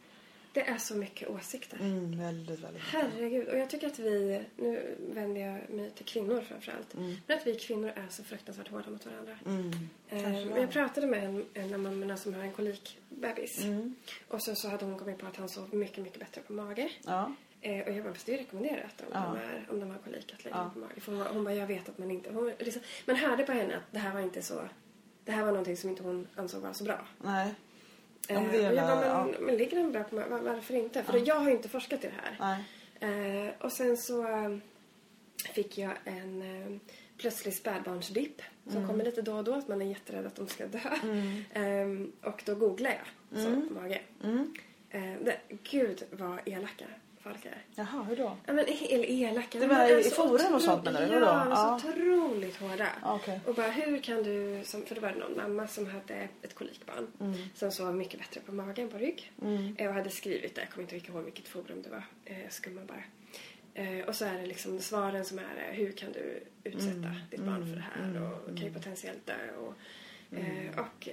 det är så mycket åsikter. Mm, väldigt, väldigt. Herregud. Och jag tycker att vi, nu vänder jag mig till kvinnor framförallt. Men att vi kvinnor är så fruktansvärt hårda mot varandra. Mm. Eh, Kanske jag pratade med en, en av mammorna som har en kolikbebis. Mm. Och sen så hade hon kommit på att han sov mycket, mycket bättre på mage. Ja. Eh, och jag bara, fast det är rekommenderat om, Ja. de, är, om de har kolik att lägga Ja. på mage. För hon, hon bara, jag vet att man inte... Hon, liksom, man hörde på henne att det här var inte så... Det här var någonting som inte hon ansåg var så bra. Nej. Ja, men Eh, det är och jag bara, men, ja. men ligger den bra på? Var, varför inte? För jag har ju inte forskat i det här. Eh, och sen så eh, fick jag en eh, plötslig spädbarnsdipp som Mm. kommer lite då och då, att man är jätterädd att de ska dö. Eh, och då googlade jag så på mage. Mm. Eh, det, gud vad elaka folk är. Jaha, hur då? Ja, men eller elaka. Det var i så forum och sånt, menar du? Ja, Vadå? de Ja. så otroligt hårda. Okej. Och bara hur kan du, som, för det var någon mamma som hade ett kolikbarn Mm. som sov mycket bättre på magen på rygg. Eh, Och hade skrivit det, jag kommer inte ihåg vilket forum det var. Eh, Jag skummar bara. Eh, och så är det liksom svaren som är eh, hur kan du utsätta Mm. ditt barn för det här och kan ju potentiellt dö. Och, eh, och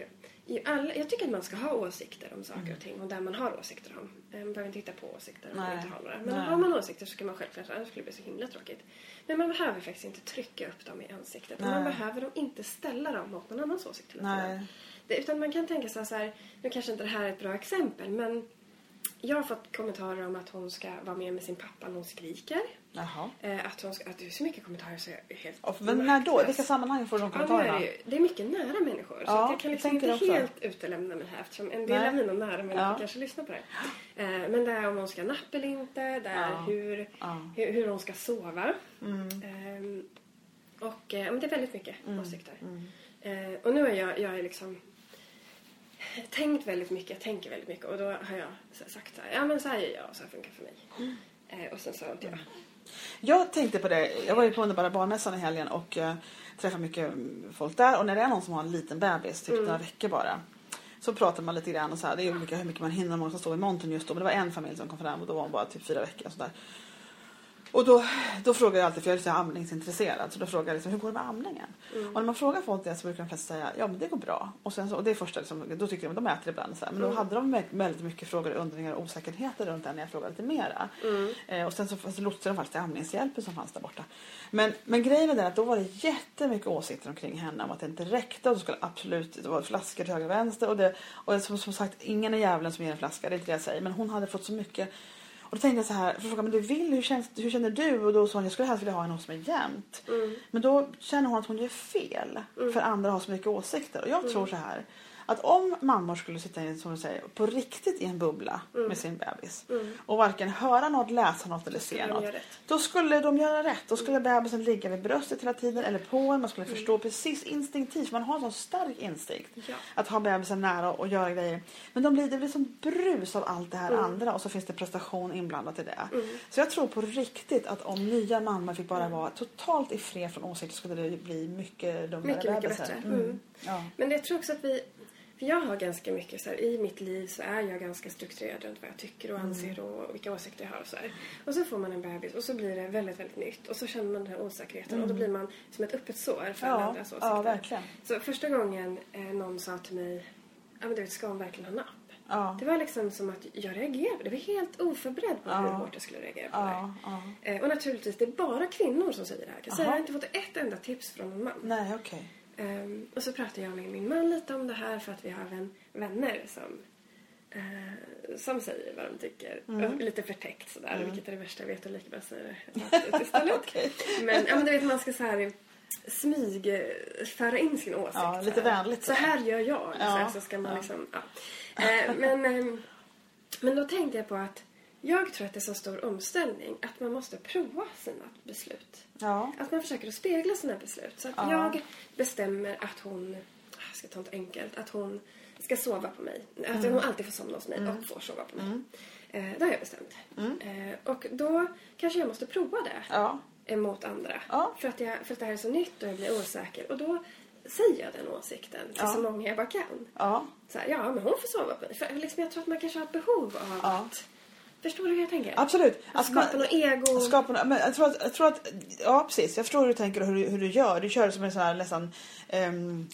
i alla, jag tycker att man ska ha åsikter om saker och ting och där man har åsikter om. Eh, Man behöver inte hitta på åsikter om man Nej. inte har några. Men Nej. har man åsikter så ska man självklart, annars skulle det bli så himla tråkigt. Men man behöver faktiskt inte trycka upp dem i ansiktet. Man behöver dem inte ställa dem mot någon annans åsikt hela tiden. Utan man kan tänka sig så här, nu kanske inte det här är ett bra exempel men jag har fått kommentarer om att hon ska vara med med sin pappa när hon skriker. Jaha. Eh, att, hon ska, att det är så mycket kommentarer så jag är helt Och, men när då? I vilka sammanhang får du de Ja, det kommentarerna? är det är mycket nära människor. så Ja, att jag kan liksom inte helt utelämna mig här eftersom en del Nej. av mina nära människor Ja. kanske lyssnar på det. Eh, men det är om hon ska nappa eller inte. Det är Ja. hur. Mm. hur, hur hon ska sova. Eh, och eh, men det är väldigt mycket Mm. åsikter. Eh, och nu är jag, jag är liksom tänkt väldigt mycket, jag tänker väldigt mycket och då har jag så sagt så här, ja men så här gör jag och så här funkar för mig. Mm. Eh, och sen sa inte jag. Jag tänkte på det. Jag var ju på Underbara barnmässan i helgen och uh, träffade mycket mm, folk där. Och när det är någon som har en liten bebis, typ några veckor bara. Så pratar man lite grann och så här. Det är olika hur mycket man hinner. Man som står i montern just då. Men det var en familj som kom fram och då var hon bara typ fyra veckor. Och så där. Och då, då frågar jag alltid, för jag är lite amningsintresserad, så då frågar jag liksom, hur går det med amningen? Och när man frågar folk det så brukar de flesta säga, ja men det går bra. Och, sen så, och det är första, liksom, då tycker de att de äter ibland. Så här. Men då hade de väldigt- mycket frågor, undringar och osäkerheter runt det när jag frågade lite mera. Eh, och sen så, så lotsade de faktiskt till amningshjälpen som fanns där borta. Men, men grejen är den att då var det jättemycket åsikter omkring henne om att det inte räckte och det skulle absolut, det var flaskor till höger och vänster och, det, och som, som sagt, ingen är djävulen som ger en flaska, det är inte det jag säger. Men hon hade fått så mycket och då tänkte jag så här, för fråga, men du vill, hur, känns, hur känner du? Och då sa hon, jag skulle helst vilja ha en som är jämnt. Men då känner hon att hon gör fel. För andra har så mycket åsikter. Och jag tror så här, att om mammor skulle sitta in, som du säger, på riktigt i en bubbla med sin bebis. Och varken höra något, läsa något eller se något. Då skulle de göra rätt. Då skulle bebisen ligga vid bröstet hela tiden eller på en. Man skulle förstå precis instinktivt. Man har en sån stark instinkt. Ja. Att ha bebisen nära och göra grejer. Men de blir, det blir som brus av allt det här Mm. andra och så finns det prestation inblandat i det. Så jag tror på riktigt att om nya mammor fick Mm. bara vara totalt i fred från åsikter skulle det bli mycket lugnare Mycket, mycket bättre. Mm. Mm. Ja. Men jag tror också att vi... För jag har ganska mycket så här, i mitt liv så är jag ganska strukturerad runt vad jag tycker och anser och vilka åsikter jag har och så här. Och så får man en bebis och så blir det väldigt, väldigt nytt och så känner man den här osäkerheten och då blir man som ett öppet sår för Ja, andras åsikter. ja, verkligen. Så första gången eh, någon sa till mig, ja men du vet, ska hon verkligen ha napp? Ja. Det var liksom som att jag reagerade. Jag var helt oförberedd på hur hårt jag skulle reagera på Ja, ja. det. Eh, och naturligtvis, det är bara kvinnor som säger det här. Jag, säga, jag har inte fått ett enda tips från en man. Nej, okej. Ehm, och så pratade jag med min man lite om det här för att vi har vän, vänner som, eh, som säger vad de tycker. Mm. Lite förtäckt sådär, vilket är det värsta jag vet och lika bra säga det istället. Okej. Men, ja, men du vet man ska så här smyg eh, föra in sin åsikt. Ja, så lite vänligt Så så. här gör jag. Så, Ja, här, så ska man ja. liksom, ja. Eh, men, ehm, men då tänkte jag på att jag tror att det är så stor omställning att man måste prova sina beslut. Ja. Att man försöker att spegla sina beslut. Så att Ja. jag bestämmer att hon, jag ska ta något enkelt, att hon ska sova på mig. Att Mm. hon alltid får somna hos mig och får sova på mig. Eh, det har jag bestämt. Eh, och då kanske jag måste prova det Ja. emot andra. Ja. För, att jag, för att det här är så nytt och jag blir osäker. Och då säger jag den åsikten till Ja. så många jag bara kan. Ja. Så här, ja, men hon får sova på mig. För liksom, jag tror att man kanske har ett behov av att... Förstår du hur jag tänker? Absolut. Att skapa något ego. Skapa, nå- men jag tror, att, jag tror att, ja precis, jag förstår hur du tänker och hur, du- hur du gör. Du kör det som en sån här nästan ehm,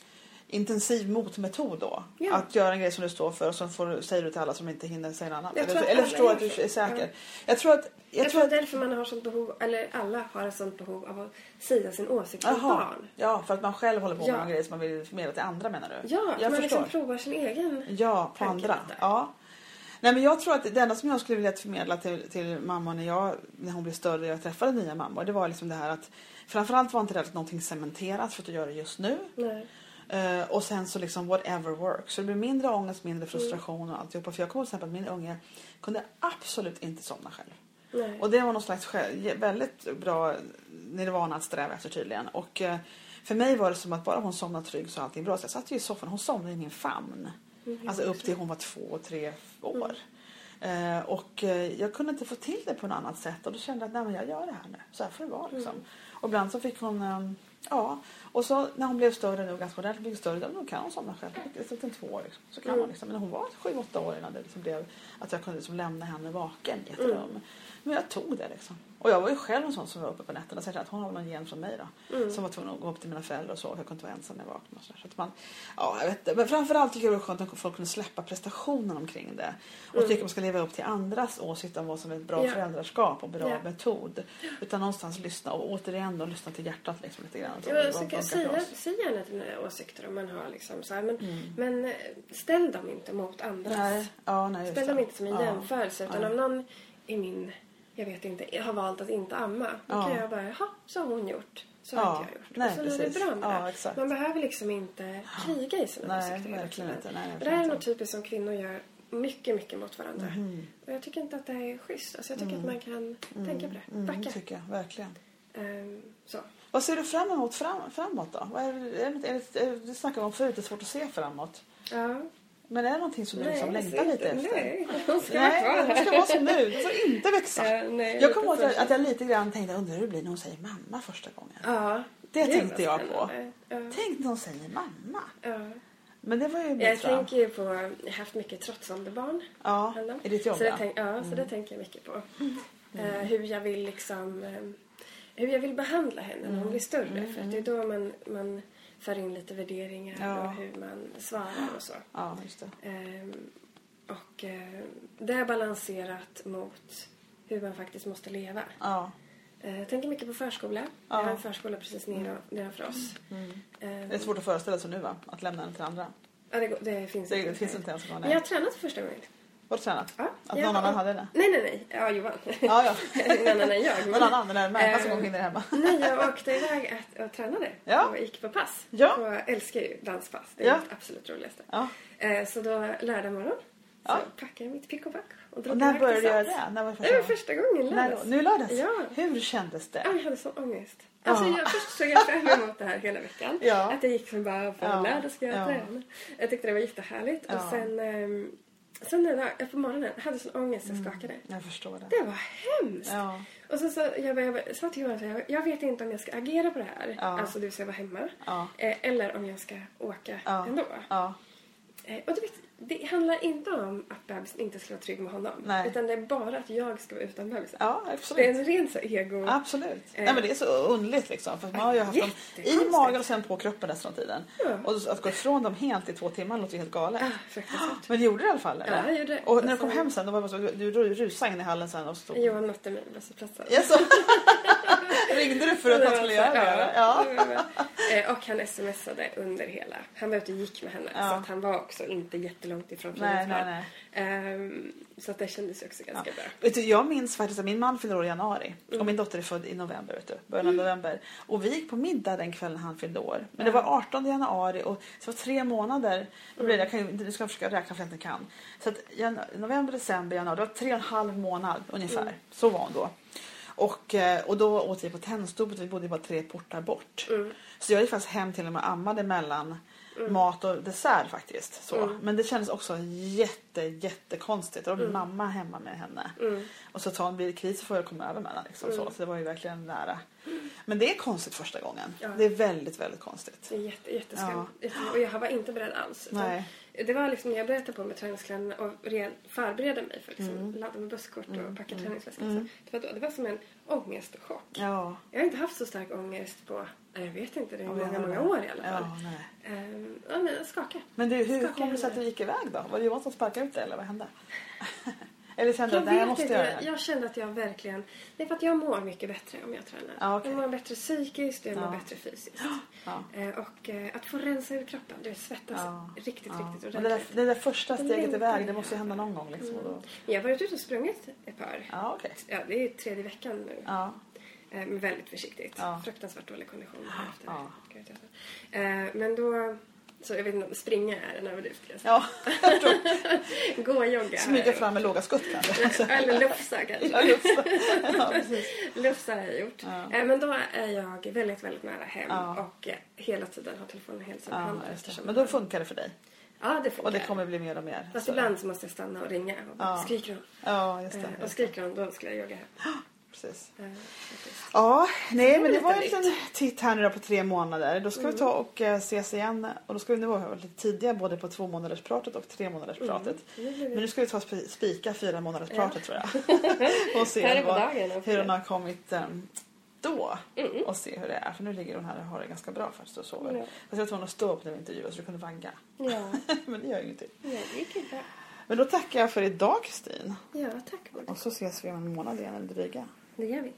intensiv motmetod då. Ja. Att göra en grej som du står för och så får, säger du till alla som inte hinner säga något annat. Eller, eller förstår att du är säker. Ja. Jag tror att... Jag, Jag tror att det är därför man har sånt behov, eller alla har ett sånt behov av att säga sin åsikt till barn. Ja, för att man själv håller på med Ja. någon grej som man vill förmedla till andra menar du? Ja, jag man förstår. liksom provar sin egen... Ja, på andra. lite. Ja. Nej, men jag tror att det enda som jag skulle vilja förmedla till, till mamma när, jag, när hon blev större och jag träffade nya mammor det var liksom det här att framförallt var inte det någonting cementerat för att du gör det just nu. Nej. Eh, och sen så liksom whatever works. Så det blir mindre ångest, mindre frustration och alltihopa. För jag kommer exempel att min unge kunde absolut inte somna själv. Nej. Och det var någon slags själv, väldigt bra nirvana att sträva efter tydligen. Och eh, för mig var det som att bara hon somnade trygg så allting bra. Så jag satt ju i soffan, hon somnade i min famn. Alltså upp till hon var två, tre år. Eh, och eh, jag kunde inte få till det på något annat sätt och då kände jag att nej, jag gör det här nu. Så här får det vara liksom. Och ibland så fick hon, eh, ja. Och så när hon blev större nu, ganska ordentligt mycket större, då kan hon somna själv. Till två år liksom. Så kan hon liksom. Men hon var sju, åtta år innan det liksom blev att jag kunde liksom lämna henne vaken i ett rum. Men jag tog det liksom. Och jag var ju själv en sån som var uppe på nätterna så jag att hon har någon gen från mig då. Som var tvungen att gå upp till mina föräldrar och för jag kunde inte vara ensam när jag vaknade. Och så, så att man, ja, jag vet inte. Men framförallt tycker jag det var skönt att folk kunde släppa prestationen omkring det. Och tycker man ska leva upp till andras åsikter om vad som är ett bra Ja. föräldraskap och bra Ja. metod. Utan någonstans lyssna och återigen då lyssna till hjärtat liksom lite grann. Så Ja, säga, säg gärna dina åsikter om man har liksom så här, men, men eh, ställ dem inte mot andras. Nej, ja, nej, ställ dem inte som en Ja. jämförelse utan Ja. om någon i min, jag vet inte, har valt att inte amma. Då kan jag bara, jaha, så har hon gjort. Så har inte jag gjort. nej, och så blir det precis. bra med det. Man behöver liksom inte kriga i sina Nej, åsikter hela tiden. inte. Nej, det här är något typiskt som kvinnor gör mycket, mycket mot varandra. Och jag tycker inte att det är schysst. Alltså jag tycker att man kan tänka på det. Mm, Backa. tycker jag, verkligen. Ehm, så. Vad ser du fram emot fram, framåt då? Vad är, det- är, det- är, det- är, det- det snackade om förut, det är svårt att se framåt. Ja. Men är det någonting som du liksom jag längtar lite efter? Nej, hon ska Nej, vara kvar det ska vara som nu. Det får inte växa. Ja, nej, jag kommer ihåg att, att jag lite grann tänkte, undrar hur det blir när hon säger mamma första gången. Ja. Det Gud, tänkte jag på. Ja. Tänk när hon säger mamma. Ja. Men det var ju Jag mitt fram. tänker ju på, jag har haft mycket trotsande barn. Ja, i ditt jobb så det ja. Mm. tänk, ja. Så det tänker jag mycket på. Eh, hur jag vill liksom... Eh, hur jag vill behandla henne när hon blir större. För att det är då man, man för in lite värderingar Ja. och hur man svarar och så. Ja, just det. Ehm, och eh, det är balanserat mot hur man faktiskt måste leva. Ja. Eh, jag tänker mycket på förskola. Ja. Jag har en förskola precis nedanför oss. Ehm, Det är svårt att föreställa sig nu va? Att lämna den till andra. ja, det, går- det finns Det, det finns inte ens någon Men jag har tränat för första gången. Har du tränat? Ja, Att någon annan hade det? Nej, nej, nej. Ja, Johan. Ja, ja. Ingen annan än jag. Någon annan, den där människan som kom in hemma. Nej, jag åkte iväg att, och tränade Ja. och gick på pass. Ja. Och jag älskar ju danspass. Det är Ja. mitt absolut roligaste. Ja. Eh, så då lördag morgon Ja. så packade jag mitt pick och pack och när började du göra det? När var det Det var första gången När, lördags. nu i lördags? Ja. Hur kändes Ja, det? Jag hade sån ångest. Alltså, Ja. jag, först såg jag fram emot det här hela veckan. Ja. Att det gick som bara, på Ja. lördag ska jag Ja. träna. Jag tyckte det var jättehärligt. Ja. Och sen, ehm, sen den där, på morgonen hade jag sån ångest jag skakade. Jag förstår det. Det var hemskt. Mm. Ja. Och så, så jag, bara- jag sa till Johan så jag, jag vet inte om jag ska agera på det här. Ja. Alltså vill säga vara hemma. Ja. Eh, eller om jag ska åka ändå. Eh, och du vet, det handlar inte om att bebisen inte ska vara trygg med honom. Nej. Utan det är bara att jag ska vara utan bebisen. Ja, Det är absolut. en ren så ego... Absolut. Eh. Nej, men det är så underligt liksom. För man har ju haft dem i magen och sen på kroppen resten av tiden. Ja. Och att gå ifrån dem helt i två timmar låter ju helt galet. Fruktansvärt. Men det gjorde du i alla fall? Eller? Ja, jag gjorde det. Och när du kom Alltså- hem sen, då var det så, du rusade in i hallen sen och stod... Johan mötte mig på busshållplatsen. Jaså? Ringde du för att han skulle göra det? Ja. Ja. Eh, Och han smsade under hela. Han var ute och gick med henne. Ja. Så att han var också inte jättelångt ifrån nej, Ehm, Så att det kändes också ganska bra. Vet du, jag minns faktiskt att min man fyllde år i januari Mm. och min dotter är född i november, vet du, början av november. Och vi gick på middag den kvällen han fyllde år. Men det var 18 januari och det var tre månader. Det, jag kan ju nu ska jag försöka räkna för att jag inte kan. Så att november, december, januari, det var tre och en halv månad ungefär. Mm. Så var hon då. Och, eh, och då åt vi på Tennstopet, vi bodde bara tre portar bort. Mm. Så jag gick faktiskt hem till och med ammade mellan mat och dessert faktiskt. Så. Mm. Men det kändes också jätte, jättekonstigt. Och då var min Mm. mamma hemma med henne. Mm. Och så tar en bil kris får jag komma över med den. Liksom, så. Mm. så det var ju verkligen nära. Men det är konstigt första gången. Ja. Det är väldigt, väldigt konstigt. Det är jätte, jätteskam. Ja. Och jag var inte beredd alls. Nej. Det var liksom när jag började ta på mig träningskläderna och ren, förbereda mig för liksom, ladda med busskort och packa träningsväskan. Mm. Det, var då, det var som en ångestchock. Ja. Jag har inte haft så stark ångest på, jag vet inte, det är många, många år i alla fall. Ja, nej. Ehm, ja, men jag skakar. Men du, hur Skaka kom det sig att du gick iväg då? Var det Johan som sparkade ut dig eller vad hände? eller kände du Jag nej, jag vet måste inte, göra jag, det? jag kände att jag verkligen... Det är för att jag mår mycket bättre om jag tränar. Ja, okej. Jag mår bättre psykiskt och jag Ja. mår bättre fysiskt. Eh, och eh, att få rensa ur kroppen, det svettas Ja. riktigt, riktigt Men det, där, ordentligt. det där första steget längtar iväg, det måste ju hända någon gång. Liksom. Då... Jag har varit ute och sprungit ett par. Ja, okej. Ja, det är tredje veckan nu. Ja. Eh, Men väldigt försiktigt. Fruktansvärt dålig kondition efter. Eh, Men då... Så jag vet inte springa är en överdrift. Ja, Gå och jogga. smyga fram med låga skutt kanske. Eller lufsa kanske. Ja, det. ja, precis. Lufsa har jag gjort. Ja. Eh, Men då är jag väldigt, väldigt nära hem Ja. och eh, hela tiden har telefonen helt Ja, Men då funkar det för dig. Ja, det funkar. Och det kommer bli mer och mer. Fast ibland så måste jag stanna och ringa och Ja. skriker hon. Ja, just det. Eh, Och skriker hon, då skulle jag jogga hem. Precis. Faktiskt. Ja, nej men det var en liten titt här nu då på tre månader. Då ska vi ta och eh, ses igen. Och då ska vi nu vara lite tidiga både på två månaders pratet och tre månaders pratet. Nu blir Men nu ska vi ta och spi- spika fyra månaders pratet tror jag. och se vad, dagen hur hon har kommit ehm, då. Mm. Och se hur det är. För nu ligger hon här och har det ganska bra faktiskt och sover. Ja. Fast jag var tvungen att stå upp när vi intervjuade så du kunde vagga. Ja, men det gör ingenting. ja, det gick ju bra. Men då tackar jag för idag Kristin. Ja, tack. Och så ses vi om en månad igen eller dryga. Det gör vi.